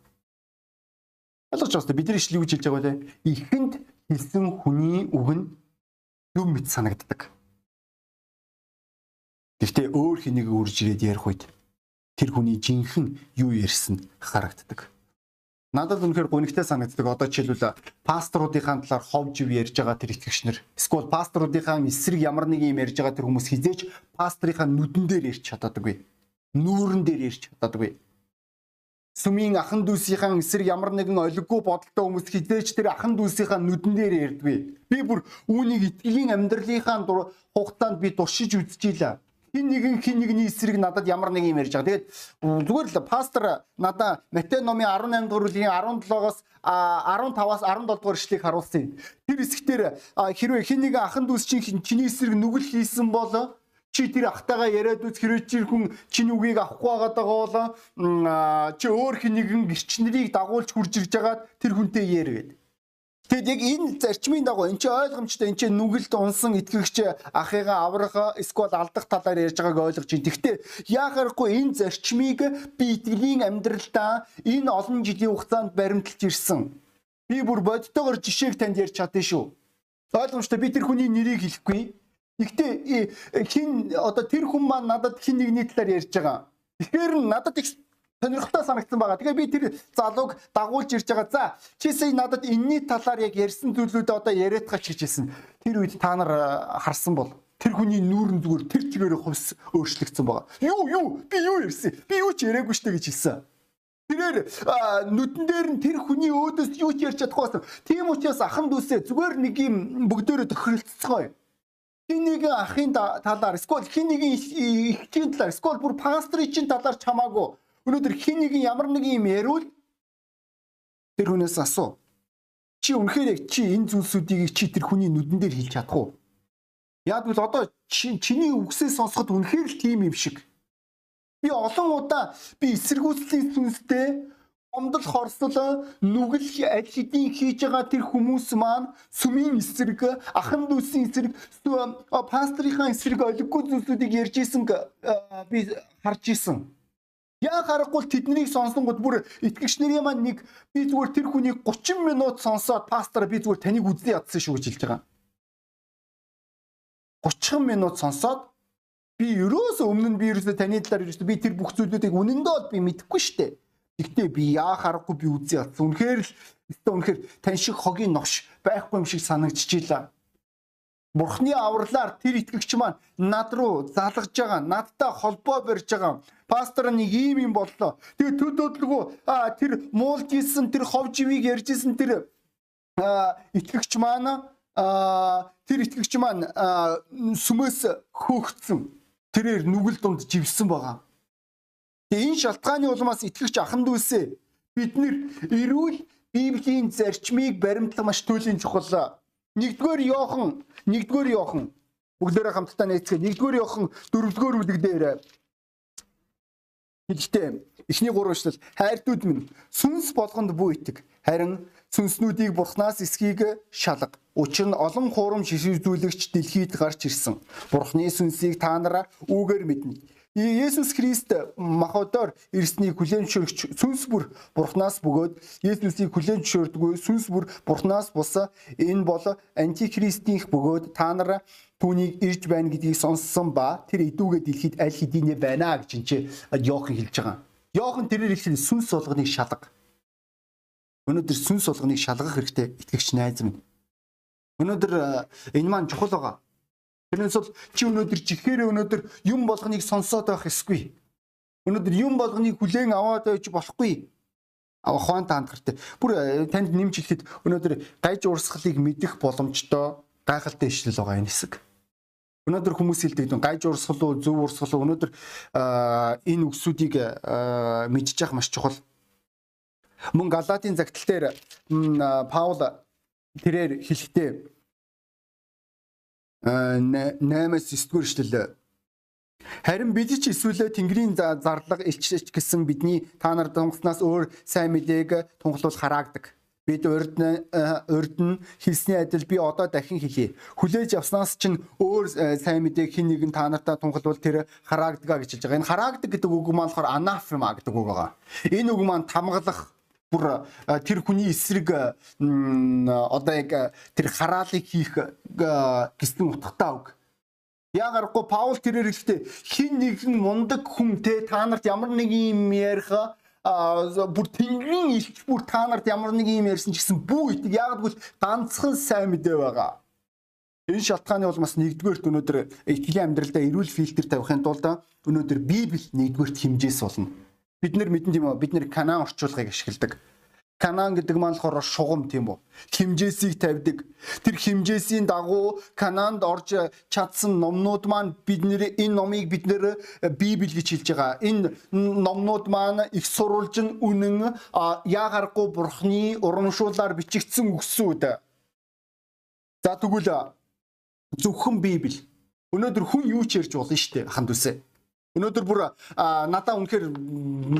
Ойлгож байна. Бидний ишлэл юу гэж хэлж байгаа вэ? Ихэнд хэлсэн хүний үг нь зөв мэт санагддаг. Гэхдээ өөр хэнийг үрж ирээд ярих үед тэр хүний жинхэнэ юу ярьсан харагддаг. Надад үнэхээр гонигтай санагддаг. Одоо жишээлбэл пасторуудынхаа талаар ховж ив ярьж байгаа тэр итгэгчнэр. Эсвэл пасторуудынхаа эсрэг ямар нэг юм ярьж байгаа тэр хүмүүс хизээж пасторынхаа нүдэн дээр ярьж чаддаггүй. Нүүрэн дээр ярьж чаддаггүй. Сүмийн ахан дүүсийнхаа эсрэг ямар нэгэн олиггүй бодолтой хүмүүс хизээж тэр ахан дүүсийнхаа нүдэн дээр ярьдаггүй. Би бүр үүнийг итгэлийн амьдралынхаа хугацаанд би туршиж үзчихлээ хин нэгэн хин нэгний эсрэг надад ямар нэг юм ярьж байгаа. Тэгээд зүгээр л пастор надаа Матай номын 18 дугаар бүлгийн 17-оос 15-аас 17 дугаар ишлэгийг харуулсан. Тэр хэсгээр хэрвээ хин нэгэн ахан дүүс чинь чиний эсрэг нүгэл хийсэн бол чи тэр ахтайгаа яриад үз хэрвээ чи хүн чиний үгийг авахгүй байгаа бол чи өөр хин нэгэн гэрчнэрийг дагуулж хурж ирж байгаад тэр хүнтэй яар гэдэг. Тэгэд яг энэ зарчмын дагуу эн чинь ойлгомжтой эн чинь нүгэлт унсан итгэгч ахыгаа аврах эсвэл алдах талаар ярьж байгааг ойлгож байна. Гэхдээ яахаарахгүй энэ зарчмыг би итгэлийн амьдралдаа энэ олон жилийн хугацаанд баримталж ирсэн. Би бүр бодтойгоор жишээг танд ярьж чадсан шүү. Ойлгомжтой би тэр хүний нэрийг хэлэхгүй. Гэхдээ хин одоо тэр хүн маань надад хин нэгний талаар ярьж байгаа. Тэгэхээр надад их сонирхолтой санагдсан байгаа. Тэгээ би тэр залууг дагуулж ирж байгаа. За чи сая надад энэний талаар яг ярьсан зүйлүүдээ одоо яриадгач гэж хэлсэн. Тэр үед та нар харсан бол тэр хүний нүүрэн зүгээр тэр чигээр хувьс өөрчлөгдсөн байгаа. Юу юу би юу ярьсан? Би юу ч яриаггүй штэ гэж хэлсэн. Тэрээр нүдэн дээр нь тэр хүний өөдөөс юу ч ярьж чадахгүй байсан. Тийм учраас ахан дүүсээ зүгээр нэг юм бүгдөө тохиролцгоё. Хин нэгэн ахын талаар эсвэл хин нэгэн ихчийн талаар эсвэл бүр пастрын талаар чамаагүй Өнөөдөр хин нэгэн ямар нэгэн юм ярил тэр хүнээс асуу. Чи үнэхээр яг чи энэ зүйлсүүдийг чи тэр хүний нүдэн дээр хэлж чадах уу? Яг бол одоо чиний үгсээ сонсоход үнэхээр л тийм юм шиг. Би олон удаа би эсэргүүцлийн сүнстэй омдол хорслол нүгэл аль хэдийн хийж байгаа тэр хүмүүс маань сүмийн эсрэг ахан дүүсийн эсрэг пастрийнхаа эсрэг олиггүй зүйлсүүдийг ярьж исэн би харж исэн. Яг харахгүй тэднийг сонсонгод бүр итгэгч нарын маань нэг би зүгээр тэр хүнийг 30 минут сонсоод пастор би зүгээр таныг үзнэ ядсан шүү гэж хэлж байгаа. 30 минут сонсоод би ерөөсөө өмнө нь би ерөөсөө таны талаар ерөөсөө би тэр бүх зүйлүүдийг үнэндээ бол би мэдэхгүй шүү дээ. Гэхдээ би яа харахгүй би үзнэ ядсан. Үнэхээр л өстө үнэхээр тань шиг хогийн новш байхгүй юм шиг санагдчихийла. Бурхны авралаар тэр итгэгч маань над руу залгаж байгаа, надтай холбоо барьж байгаа. Пастор нэг ийм юм боллоо. Тэгээ төдөөдлгөө тэр муулж исэн, тэр хов живийг ярьж исэн тэр итгэгч маань тэр итгэгч маань сүмээс хөөгцсөн. Тэрээр нүгэл дунд живсэн байгаа. Тэгээ энэ шалтгааны улмаас итгэгч ахан дүүсээ бид нэр эрүүл Библийн зарчмыг баримтлах маш туйлын чухал. Нэгдүгээр Иохан Нэгдүгээр Иохан бүгдээрээ хамтдаа нээцгээ. Нэгдүгээр Иохан дөрөвдүгээр бүлэг дээр Гэхдээ эхний гурван эшлэл хайртууд минь сүнс болгонд бүү итэг. Харин сүнснүүдийг бурхнаас эсхийг шалга. Учир нь олон хурам шишүүлэгч дэлхийд гарч ирсэн. Бурхны сүнсийг та нараа үүгээр мэднэ. Есүс Христ махбодоор ирснийг хүлээн зөвшөөрч сүнс бүр Бурханаас бөгөөд Есүсийг хүлээн зөвшөөрдөггүй сүнс бүр Бурханаас бус энэ бол антихристийнх бөгөөд та нар түүнийг ирж байна гэдгийг сонссон ба тэр идүүгээ дэлхийд аль хэдийнэ байна гэж чи Йохан хэлж байгаа. Йохан тэрээр их сүнс болгоныг шалга. Өнөөдөр сүнс болгоныг шалгах хэрэгтэй итгэгч найз минь. Өнөөдөр энэ маань чухал байгаа. Тэрнээс бол чи өнөөдөр чихээрээ өнөөдөр юм болгоныг сонсоод байх эсгүй. Өнөөдөр юм болгоныг хүлээн аваад байж болохгүй. Ава хоон таандгартай. Бүр э, танд нэмж хэлэхэд өнөөдөр гайж урсгалыг мэдэх боломжтой гайхалтай ишлэл байгаа энэ хэсэг. Өнөөдөр хүмүүс хэлдэг гайж урсгал уу зөв урсгал уу өнөөдөр энэ үгсүүдийг мэдчих яах маш чухал. Мөн Галатийн загтал дээр Паул тэрээр хэлэхдээ 8-аас 9-р эшлэл Харин бид ч эсвэл Тэнгэрийн зарлага илчилж гэсэн бидний та нар тунгаснаас өөр сайн мэдээг тунгалуул хараагдаг. Бид урд нь урд нь хэлсний адил би одоо дахин хэлье. Хүлээж авснаас чинь өөр сайн мэдээг хин нэгэн та нартай тунгалуул тэр хараагдаг гэж хэлж байгаа. Энэ хараагдаг гэдэг үг маань болохоор анафема гэдэг үг байгаа. Энэ үг маань тамгалах бүр тэр хүний эсрэг одоо яг тэр хараалыг хийх гэсэн утгатай үг. Яг аргагүй Паул тэрээр ихтэй хин нэгэн мундаг хүн те та нарт ямар нэг юм ярих бүр тэнгэрийн илч бүр та нарт ямар нэг юм ярьсан ч гэсэн бүү итг яг гэвэл ганцхан сайн мэдээ байгаа. Энэ шалтгааны бол бас нэгдүгээрт өнөөдөр итгэлийн амьдралдаа эрүүл фильтр тавихын тулд өнөөдөр Библи нэгдүгээрт хэмжээс болно Бид нар мэдэн тийм үү? Бид нэр Канаан орчуулгыг ашигладаг. Канаан гэдэг маань болохоор шугам тийм үү? Химжээсийг тавьдаг. Тэр химжээсийн дагуу Канаанд орж чадсан номнууд маань бидний энэ номыг бид нэр Библи гэж хэлж байгаа. Энэ номнууд маань их сурвалж нь үнэн яа гарахгүй бурхны урамшуулаар бичигдсэн үгсүүд. За тэгвэл зөвхөн Библи. Өнөөдөр хүн юу ч ярьж болно шүү дээ ханд үсэ. Өнөөдөр бүр надаа үнэхээр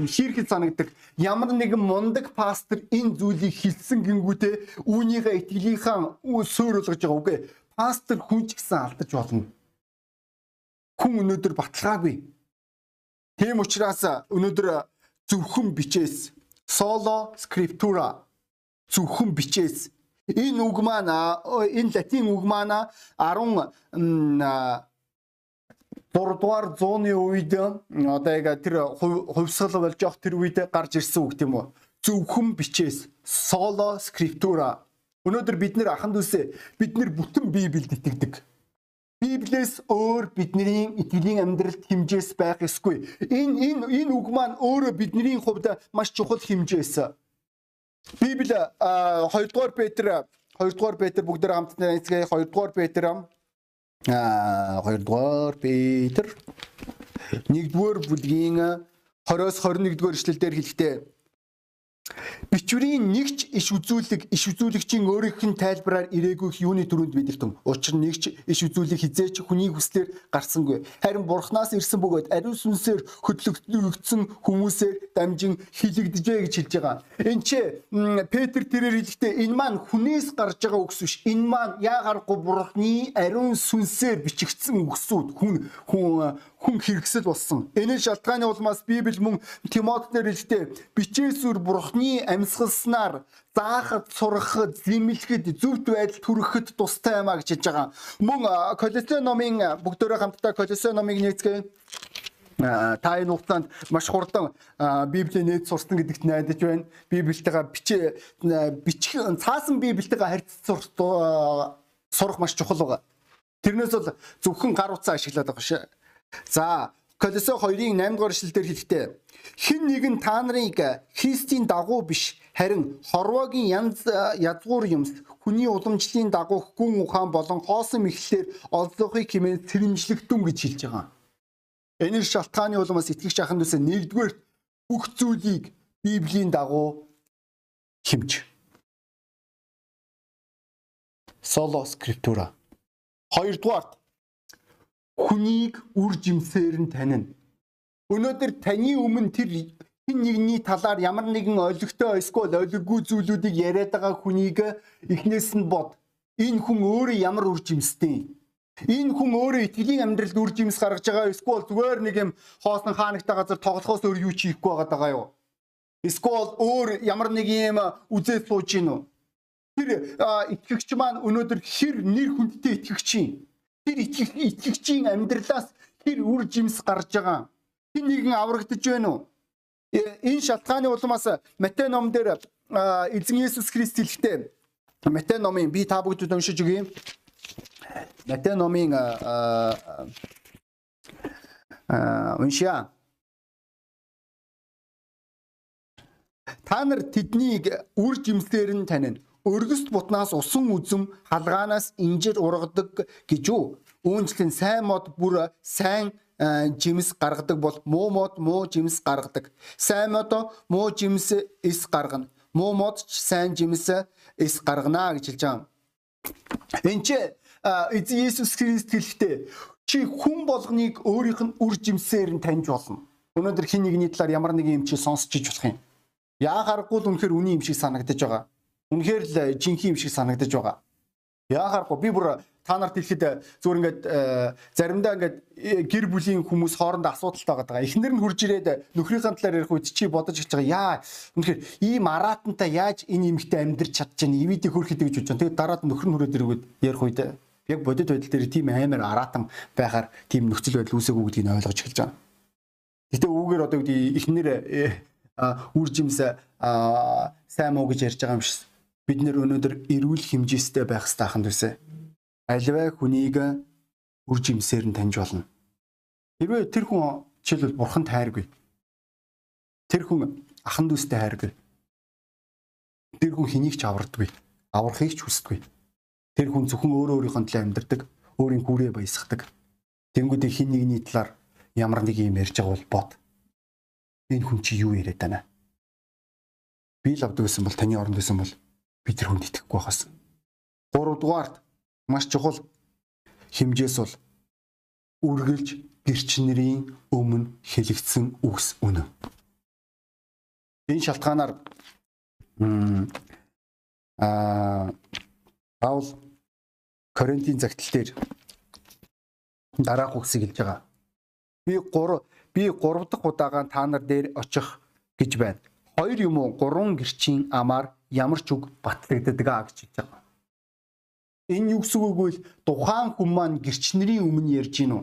хийрхэд санагддаг. Ямар нэгэн мундаг пастор энэ зүйлийг хэлсэн гингүүтээ үүнийхээ итгэлийнхаа суур болгож байгаа үгүй. Пастор хүн ч гэсэн алдаж болно. Хүн өнөөдөр баталгаагүй. Тийм учраас өнөөдөр зөвхөн бичээс соло скриптура зөвхөн бичээс энэ үг маань энэ латин үг маань 10 3 дугаар зууны үед одоо яг тэр хувьсгал болж явах тэр үед гарч ирсэн үг тийм үү. Зөвхөн бичээс соло скриптура. Өнөөдөр бид нэр аханд үсэ бид нэр бүтэн Библиэд итгэдэг. Библиэс өөр бидний итгэлийн амьдралд хэмжээс байх ёсгүй. Энэ энэ энэ үг маань өөрөө бидний хувьд маш чухал хэмжээс. Библи 2 дугаар Петр 2 дугаар Петр бүгдээр хамтдаа эцгээ 2 дугаар Петр а 2 дугаар Петр 1 дугаар бүлгийн 20-с 21 дугаар эшлэлдэр хэлэхдээ Бичвэрийн нэгч иш үзүүлэг иш үзүүлэгчийн өөрийнх нь тайлбараар ирээгүй юуны төрөнд бидэртэн. Учир нь нэгч иш үзүүлэг хизээч хүний хүслээр гарсангүй. Харин бурхнаас ирсэн бөгөөд ариун сүнсээр хөтлөгдсөн хүмүүсээр дамжин хилэгдэжээ гэж хэлж байгаа. Энд чи Петр тэрээр хэлэхдээ энэ маань хүнээс гарч байгаа үгс биш. Энэ маань яагаргүй бурхны ариун сүнсээр бичигдсэн үгсүүд. Хүн хүн хүн хэрэгсэл болсон. Энэ шалтгааны улмаас Библи мөн Тимотед хэлэхдээ бичээсүр бурхны амьсгалснаар заахад, сурахад, зэмлэхэд, зөвхт байдал төрөхөд тустай юмаа гэж хэлж байгаа. Мөн Колосе номын бүгдөө хамтдаа Колосе номыг нээцгээе та энэ хугацаанд маш хурдан Библийн нээд сурсан гэдэгт найдаж байна. Библитэйгээ бичээ бичих цаасан Библитэйгээ харьцаж сурах маш чухал байгаа. Тэрнээс бол зөвхөн гар утсаа ашиглаад байгаа шээ. За Колосо 2-ын 8 дугаар эшлэлдэр хэлэхдээ хэн нэгэн та нарыг Христийн дагуу биш харин хорвоогийн янз язгуур юмс хүний уламжлалын дагуу гүн ухаан болон хоосон мэхлэлээр олзоохыг хэмээн сэрэмжлэгдэн гэж хэлж байгаа. Энэ шалтгааны улмаас итгэгч ахын дүүсээ нэгдүгээр бүх зүйлийг Библийн дагуу хэмж. Соло скриптура. Хоёрдугаар хүнийг үр жимсээр нь танина. Өнөөдөр таны өмнө тэр хин нэгний талаар ямар нэгэн ойлгохтой эсвэл ойлгогүй зүйлүүдийг яриад байгаа хүнийг эхнээс нь бод. Энэ хүн өөрөө ямар үр жимстэй. Энэ хүн өөрөө итгэлийн амьдралд үр жимс гаргаж байгаа эсвэл зүгээр нэг юм хоосон хаанагтай газар тоглохоос өөр юу ч хийхгүй байгаа юу? Эсвэл өөр ямар нэг юм үзээ сууж гин үү? Тэр итгэгч маань өнөөдөр хэр нэр хүндтэй итгэгч юм тэр итгэх итгэгчийн амьдралаас тэр үр жимс гарч байгаа. Хин нэгэн аврагдаж байна уу? Э, энэ шалтгааны улмаас Матай ном дээр эзэн Есүс Христ хэлэхдээ Матай номын би та бүгдэд уншиж өгье. Матай номын уншия. Та нар тэднийг үр жимсээр нь танино өргөст бутнаас усан үзэм халгаанаас инжир ургадаг гэж үү? Үүнчлэн сайн мод бүр сайн жимс гаргадаг бол муу мод муу жимс гаргадаг. Сайн мод муу жимс эс гаргана. Муу мод ч сайн жимс эс гаргана гэж хэлж байгаа. Энд чи эзэн Есүс Христ хэлэхдээ чи хүн болгоныг өөрийнх нь үр жимсээр нь таньж болно. Өнөөдөр хин нэгний талаар ямар нэгэн юм чи сонсч иж болох юм. Яахааргүй л үнэхээр үний юм шиг санагдаж байгаа. Үнэхээр л э, жинхэнэ юм шиг санагдаж байгаа. Яахааргүй би бүр та нарт хэлэхэд э, зүгээр ингээд э, заримдаа ингээд гэр бүлийн хүмүүс хоорондоо асуудалтай байгаа. Эхнэр нь хурж ирээд нөхрийнхээ талаар ярих үед чи бодож эхэлж байгаа. Яа үнэхээр ийм аратантай яаж энэ эмэгтэй амьдрч чадчихна ивэдийг хөрөхөд гэж бодож. Тэгээд дараад нөхөр нь хүрээд ирээд ярих үед яг бодит байдал дээр тийм амар аратан байхаар тийм нөхцөл байдал үүсээгүү гэдгийг ойлгож эхэлж байгаа. Гэтэ үүгээр одоо гэдэг эхнэр үр жимс сайн муу гэж ярьж байгаа юм шиг бид нэр өнөөдөр эрүүл хэмжээстэй байх ахын төсөө. Аливаа хүнийг үр жимсээр нь таньж болно. Хэрвээ тэр хүн жишээлбэл бурхан тайргүй. Тэр хүн ахан дүүстэй хайргүй. Тэр хүн хэнийг ч авардаггүй. Аврахыг ч хүсдэггүй. Тэр хүн зөвхөн өөрөө өөрийнхөө төлөө амьдардаг, өөрийн гүрээ баясгадаг. Тэнгүүдээ хин нэгний талаар ямар нэг юм ярьж байгаа бол бод. Энэ хүн чи юу яриад байна? Би л авдаг гэсэн бол таны оронд байсан бол би тэр хүнд итгэхгүй байхаас. 3 дугаарт маш чухал хэмжээс бол үргэлж гэрчнэрийн өмнө хэлэгдсэн үгс үнэн. Энэ шалтгаанаар аа Паул Коринтын загтал дээр дараах үгсийг хэлж байгаа. Би 3 би 3 дахь удаагаа та нар дээр очих гэж байна. Хоёр юм уу гурван гэрчийн амаар ямар ч үг батлагддаг аа гэж хэлж байгаа. Энэ юу гэсэн үг вэ? Тухайн хүн маань гэрчнэрийн өмнө ярьж гинүү.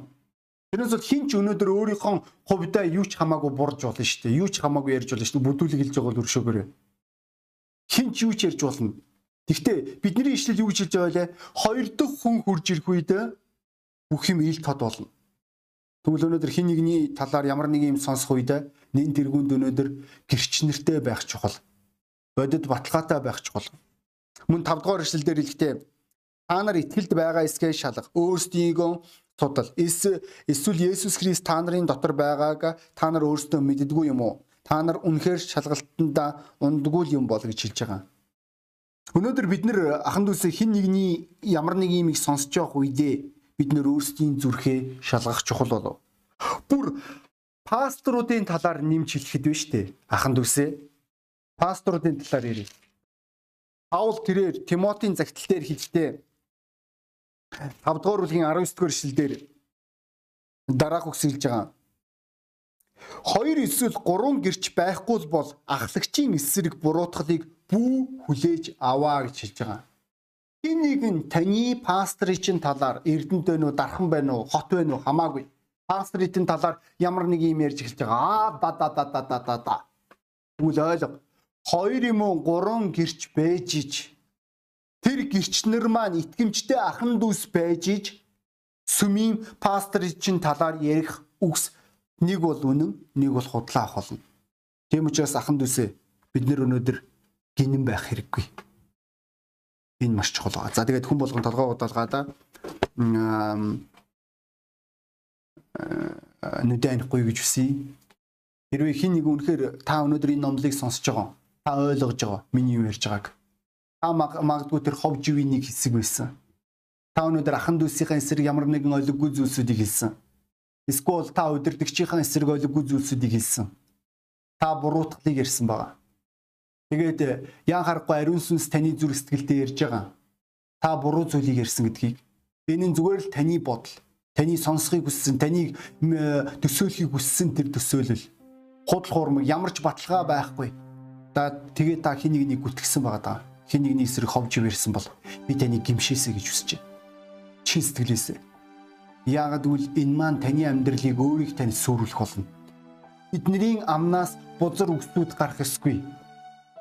Тэрнээс бол хин ч өнөөдөр өөрийнхөө хувьдаа юу ч хамаагүй бурж болно шүү дээ. Юу ч хамаагүй ярьж болно шүү дээ. Бүдүүлэг хэлж байгаа бол өршөөгөөрэй. Хин ч юу ч ярьж болно. Гэхдээ бидний ишлэл юу гэж хэлж байгаа вэ? Хоёр дахь хүн хурж ирэх үед бүх юм ил тод болно. Тэгвэл өнөөдөр хин нэгний талаар ямар нэг юм сонсох үед нэн тэргуунд өнөөдөр гэрч нэртэй байх чухал. Бодит баталгаатай байх чухал. Мөн 5 дугаар ишлэлдэр хэлэхдээ та нар итгэлд байгаа эсгээ шалах, өөрсдийгөө судал. Эсвэл Есүс Христ та нарын дотор байгааг та нар өөрсдөө мэддэггүй юм уу? Та нар үнэхээр шалгалтанда ундггүй юм бол гэж хэлж байгаа. Өнөөдөр бид нэр ахан дүүсээ хин нэгний ямар нэг юм их сонсож явах үедээ бид нөр өөрсдийн зүрхээ шалгах чухал болов. Бүр пасторуудын талаар нэмж хэлэхэд биш үү? Ахан дүүсээ пасторуудын талаар ярив. Паул тэрээр Тимотийн загтал дээр хэлдэг 5 дугаар бүлгийн 19 дугаар эшлэлдэр дараах үгс хэлж байгаа. Хоёр эсвэл гурван гэрч байхгүй бол ахлагчийн эсрэг буруутгалыг бүү хүлээж аваа гэж хэлж байгаа. Хин нэгэн таны пастрын чинь талаар эрдэнэт байна уу, дархан байна уу, хот байна уу хамаагүй. Пастрын талаар ямар нэг юм ярьж эхэлж байгаа. Аа да да да да да да. Тэгвэл ойлго. Хоёр юм уу гурван гэрч бэж ич. Тэр гэрчнэр маань итгэмжтэй ахан дүүс байж ич сүмийн пастрын чинь талаар ярих үгс нэг бол үнэн, нэг бол худлаа авах болно. Тийм учраас ахан дүүсээ бид нэр өнөөдөр гинэн байх хэрэггүй энэ маш чухал байгаа. За тэгээд хүн болгон толгой удаалгаада нүдэ анихгүй гэж хүсье. Хэрвээ хин нэг үнэхээр та өнөөдөр энэ номлыг сонсож байгаа. Та ойлгож байгаа. Миний юу ярьж байгааг. Та магадгүй тэр хов живийн нэг хэсэг байсан. Та өнөөдөр ахан дүүсийн эсрэг ямар нэгэн олиггүй зүйлсүүдийг хэлсэн. Эсвэл та удирдгчийн эсрэг олиггүй зүйлсүүдийг хэлсэн. Та буруутгалыг ярьсан байгаа. Тэгээд яан харахгүй ариун сүнс таны зүрх сэтгэлдээ ярьж байгаа. Та буруу зүйлийг ярьсан гэдгийг. Энэ нь зүгээр л таны бодол, таны сонсхийг хүссэн, таны төсөөлөхийг хүссэн тэр төсөөлөл. Худал хуурмаг ямар ч баталгаа байхгүй. За тэгээд та хин нэгнийг гүтгэсэн байгаа даа. Хин нэгний эсрэг ховж ирсэн бол би таныг гимшээсэ гэж хүсэж байна. Чин сэтгэлээсээ. Яагад үл энэ маань таны амьдралыг өөрийг тань сүрүүлэх болно. Бидний амнаас бузар үгсүүд гарах ёсгүй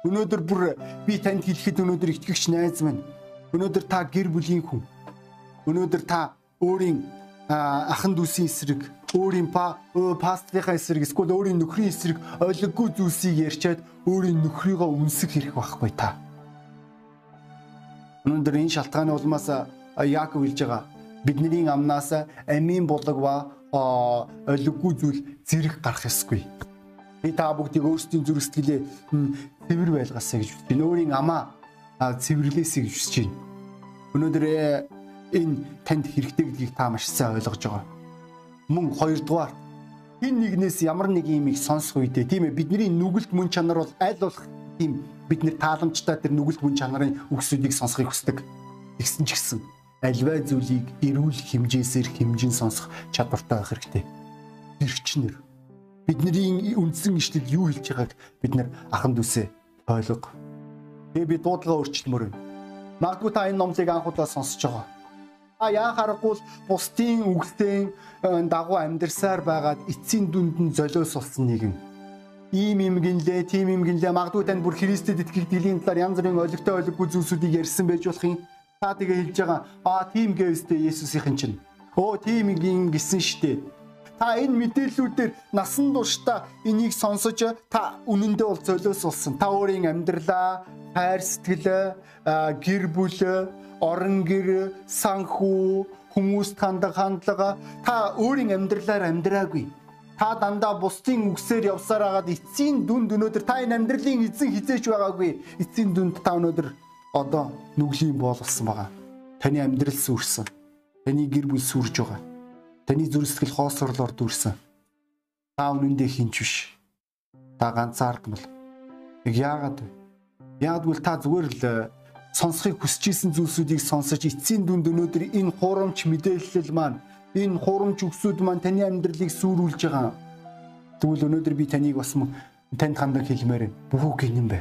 Өнөөдөр бүр би танд хэлэхэд өнөөдөр итгэгч найз минь. Өнөөдөр та гэр бүлийн хүн. Өнөөдөр та өөрийн ахан дүүсийн эсрэг, өөрийн па пастрийнхаа эсрэг, эсвэл өөрийн нөхрийн эсрэг ойлгогүй зүйлсийг ярьчаад өөрийн нөхрийгөө үнсэх хэрэг байхгүй та. Өнөөдөр энэ шалтгааны улмаас Яаков хэлж байгаа бидний амнаас амийн булаг ба ойлгогүй зүйл зэрэг гарах ёсгүй. Би та бүгдийг өөрсдийн зүрх сэтгэлээ цэвэр байлгаасаа гэж байна. Өөрийн амаа цэвэрлээсэй гэж хүсэж байна. Өнөөдөр э, энэ танд хэрэгтэй гэдгийг та маш сайн ойлгож байгаа. Мөн хоёрдугаар хин нэгнээс ямар нэг юм их сонсох үедээ тийм ээ бидний нүгэлт мөн чанар бол аль болох тийм бид нэр тааламжтай тэр нүгэлт мөн чанарын үгсүүдийг сонсохыг хүсдэг. Тэгсэн ч гэсэн альваа зүйлийг эрүүл хэмжээсээр хэмжин сонсох чадвартай байх хэрэгтэй. Тэрчнэр бидний үндсэн ишлэл юу хэлж байгааг бид нар ахан дүүсээ ойлго. Тэгээ би дуудлага өөрчлөмөр. Магадгүй та энэ номлыг анх удаа сонсож байгаа. А яа харахгүй бусдын үгсийн э, дагуу амьдрсаар байгаад эцсийн дүнд нь золиос болсон нэгэн. Ийм юм гинлээ, тийм юм гинлээ. Магадгүй тань бүр Христэд итгэх дилийн талаар янз бүрийн олигтой олиггүй зүйлсүүдийг ярьсан байж болох юм. Та тэгээ хэлж байгаа. Аа тийм гэвстэй Есүсийн чинь. Оо тийм юм гисэн штэ Та энэ мэдээллүүдээр насан туршдаа энийг сонсож та үнэндээ бол золиос болсон. Та өөрийн амьдралаа, хайр сэтгэлээ, гэр бүл, орон гэр, санхүү, хүмүүст хандаг хандлага та өөрийн амьдралаар амьдраагүй. Та дандаа бусдын үгсээр явсаар агаад эцсийн дүнд өнөөдөр та энэ амьдралын эзэн хизээч байгаагүй. Эцсийн дүнд та өнөөдөр одоо нүглийн боол болсон байгаа. Таны амьдрал сүрсэн. Таны гэр бүл сүрж байгаа Таны зүрх сэтгэл хоосорлоор дүүрсэн. Та үнэндээ хинч биш. Та ганцаардмал. Яг яагаад вэ? Яагадгүй та зүгээр л сонсхийг хүсэж исэн зүйлсүүдийг сонсож эцсийн дүнд өнөөдөр энэ хуурамч мэдээлэл маань энэ хуурамч өгсүүд маань таны амьдралыг сүрүүлж байгаа. Тэгвэл өнөөдөр би таныг бас танд хандан хэлмээр бүхүү гинэн бэ.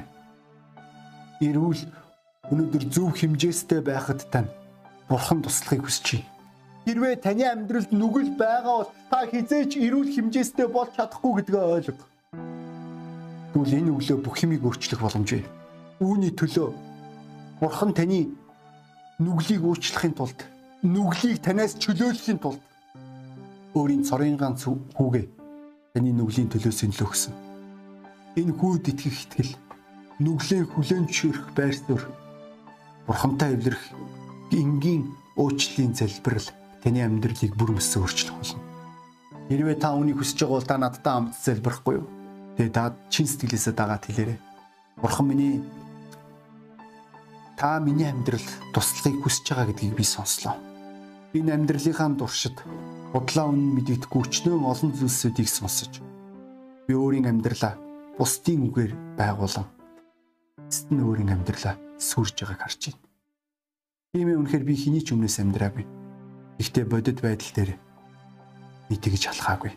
Ирүүл өнөөдөр зөв хэмжээстэй байхад тань бурхан туслахыг байна. Хэрвээ таны амьдралд нүгэл байгаа бол та хизээч эрүүл хэмжээстэй болж чадахгүй гэдгээ ойлго. Тэгвэл энэ өглөө бүх юмыг өөрчлөх боломжтой. Үүний төлөө Бурхан таны нүглийг өөрчлөхийн тулд нүглийг танаас чөлөөлөхийн тулд өөрийн цорын ганц хүүгээ таны нүглийн төлөө сэнлөө өгсөн. Энэ хүүд итгэх итгэл нүглийн хүлэн зөвшөөрөх байр суурь Бурхантай эвлэрэх энгийн уучлалын залбирал таны амьдралыг бүр өссөн өөрчлөх болно. Хэрвээ та үнийг хүсэж байгаа бол та надтай хамт залбирахгүй юу? Тэгээ та чин сэтгэлээсээ дагаад хэлээрэй. Бурхан минь та миний амьдралд туслахыг хүсэж байгаа гэдгийг би сонслоо. Энэ амьдралынхаа туршид бодлоо үнэн мэдэгдэхгүй өчнөө олон зүйлсүүдийг сонсож би өөрийн амьдралаа бусдын үгээр байгуулан эцэст нь өөрийн амьдралаа сүрж байгааг харж байна. Тийм ээ үнэхээр би хэний ч өмнөөс амьдраагүй. Гэхдээ бодит байдал дээр би тэгж алхаагүй.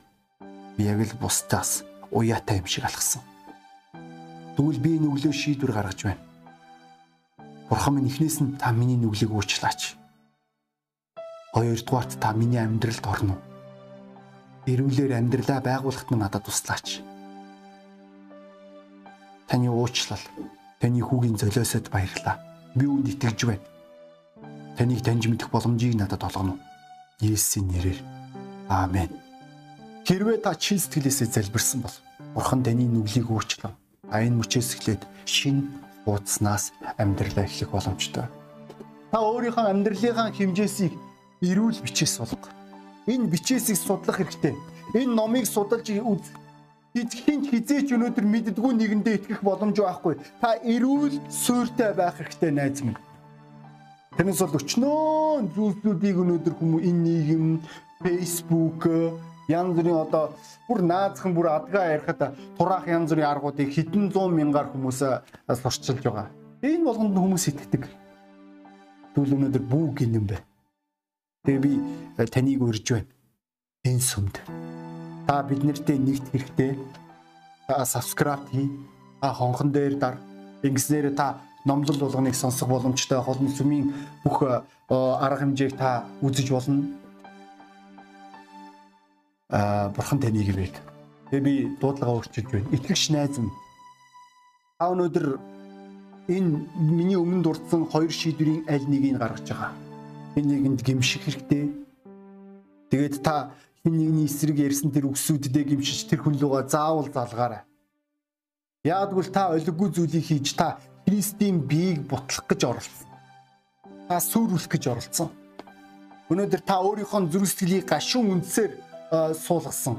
Би яг л бусдаас уяатай юм шиг алхсан. Тэгвэл би энэ өглөө шийдвэр гаргаж байна. Бурхан минь эхнээс нь та миний нүглийг уучлаач. Хоёрдугаарт та миний амьдралд орно. Эрүүлэр амьдралаа байгуулахад минь надад туслаач. Таны уучлал, таны хүүгийн золиосод баярлаа. Би үүнд итгэж байна. Таныг таньж мэдэх боломжийг надад олгоно. Есүсийн нэрээр. Аамен. Хэрвээ та чин сэтгэлээсээ залбирсан бол Бурхан таны нүглийг өөрчлөв. А энэ мөчөөс эхлээд шин ууцнаас амьдралаа эхлэх боломжтой. Та өөрийнхөө амьдралынхаа хэмжээсийг эрүүл бичээс сулга. Энэ бичээсийг судлах хэрэгтэй. Энэ номыг судалж үз хин хизээч өнөөдөр мэддгүү нэгэндээ итгэх боломж байхгүй. Та эрүүл суйртай байх хэрэгтэй найз минь. Тэрнээс бол өчнөө зүйлсүүдийг өнөөдөр хүмүүс энэ нийгэм, Facebook янз бүрийн одоо бүр наазхан бүр адгаа ярихад тураах янз бүрийн аргуудыг хэдэн зуун мянгаар хүмүүс сурчилж байгаа. Энэ болгонд хүмүүс итгэдэг. Тэгвэл өнөөдөр бүү гинэн бэ. Тэгээ би таныг урьж байна. Энэ сүмд. Та бид нартэй нэгт хэрэгтэй. Та subscribe хий. Та хонхон дээр дар. Ингэснээр та номлол болгоныг сонсох боломжтой холны сүмийн бүх э, арга хэмжээг та үзэж болно. Бурхан таныг ивэт. Тэгээ би дуудлагаа өөрчилж байна. Итгэгч найз минь. Та өнөөдөр энэ миний өмнө дурдсан хоёр шийдвэрийн аль нэгийг гаргаж байгаа. Энэ нэгэнд гимших хэрэгтэй. Тэгээд та хин нэгний эсрэг ярьсан тэр үгсүүдэд гимшиж тэр хүн лугаа заавал залгаарай. Яагтвэл та олиггүй зүйлийг хийж та Христийн биеийг бутлах гэж оролцсон. Та сүрүүлэх гэж оролцсон. Өнөөдөр та өөрийнхөө зүрх сэтгэлийг гашуун үндсээр суулгасан.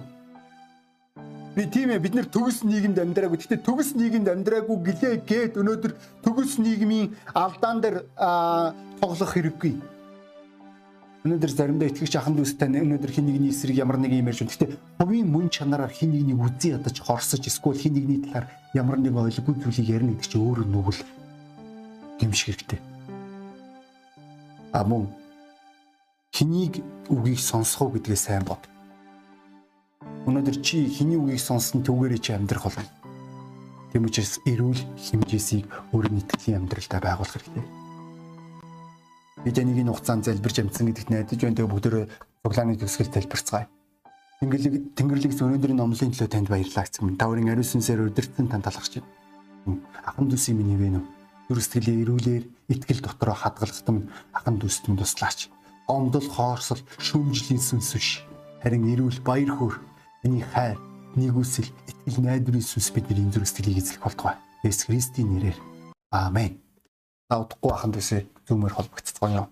Би тийм ээ бид нэр төгс нийгэмд амьдраагүй. Гэхдээ төгс нийгэмд амьдраагүй гэлээ гээд өнөөдөр төгс нийгмийн алдаан дээр тоглох хэрэггүй. Өнөөдөр заримдаа итгэгч ахын дүүстэй өнөөдөр хин нэгний эсрэг ямар нэг юм ярьж байна. Гэхдээ хувийн мөн чанараар хин нэгнийг үзий ядаж хорсож эсвэл хин нэгний талаар ямар нэг ойлггүй зүйлийг ярина гэдэг чинь өөрөө нүгэл гимших хэрэгтэй. А мөн хэнийг үгийг сонсох уу гэдгээ сайн бод. Өнөөдөр чи хэний үгийг сонсон түүгээрээ чи амьдрах болно. Тийм учраас эрүүл хэмжээсийг өөрийн итгэлийн амьдралдаа байгуулах хэрэгтэй бид энийг энэ хугацаанд залбирч амжсан гэдэгт найдаж байна. Тэгээ бүгдөө цуглааны төгсгөл залбирцгаая. Тэнгэрлэг Тэнгэрлэгс өнөөдрийн номлын төлөө танд баярлалаа гэсэн минь. Та өөрийн ариусан сэр өдөртсөн танд талархаж байна. Ахан дүүсийн минь хэвэн үү? Зүрх сэтгэлийн эрүүлэр итгэл дотроо хадгалахтан ахан дүүстэн туслаач. Гомдол, хоорсол, шүүмжлийн сүнс биш. Харин эрүүл баяр хөөр, миний хайр, нэгүсэл, итгэл найдварын сүнс бидний зүрх сэтгэлийг эзлэх болтугай. Есүс Христийн нэрээр. Аамен. Та удахгүй аханд үсэ зүүмээр холбогдцгоё.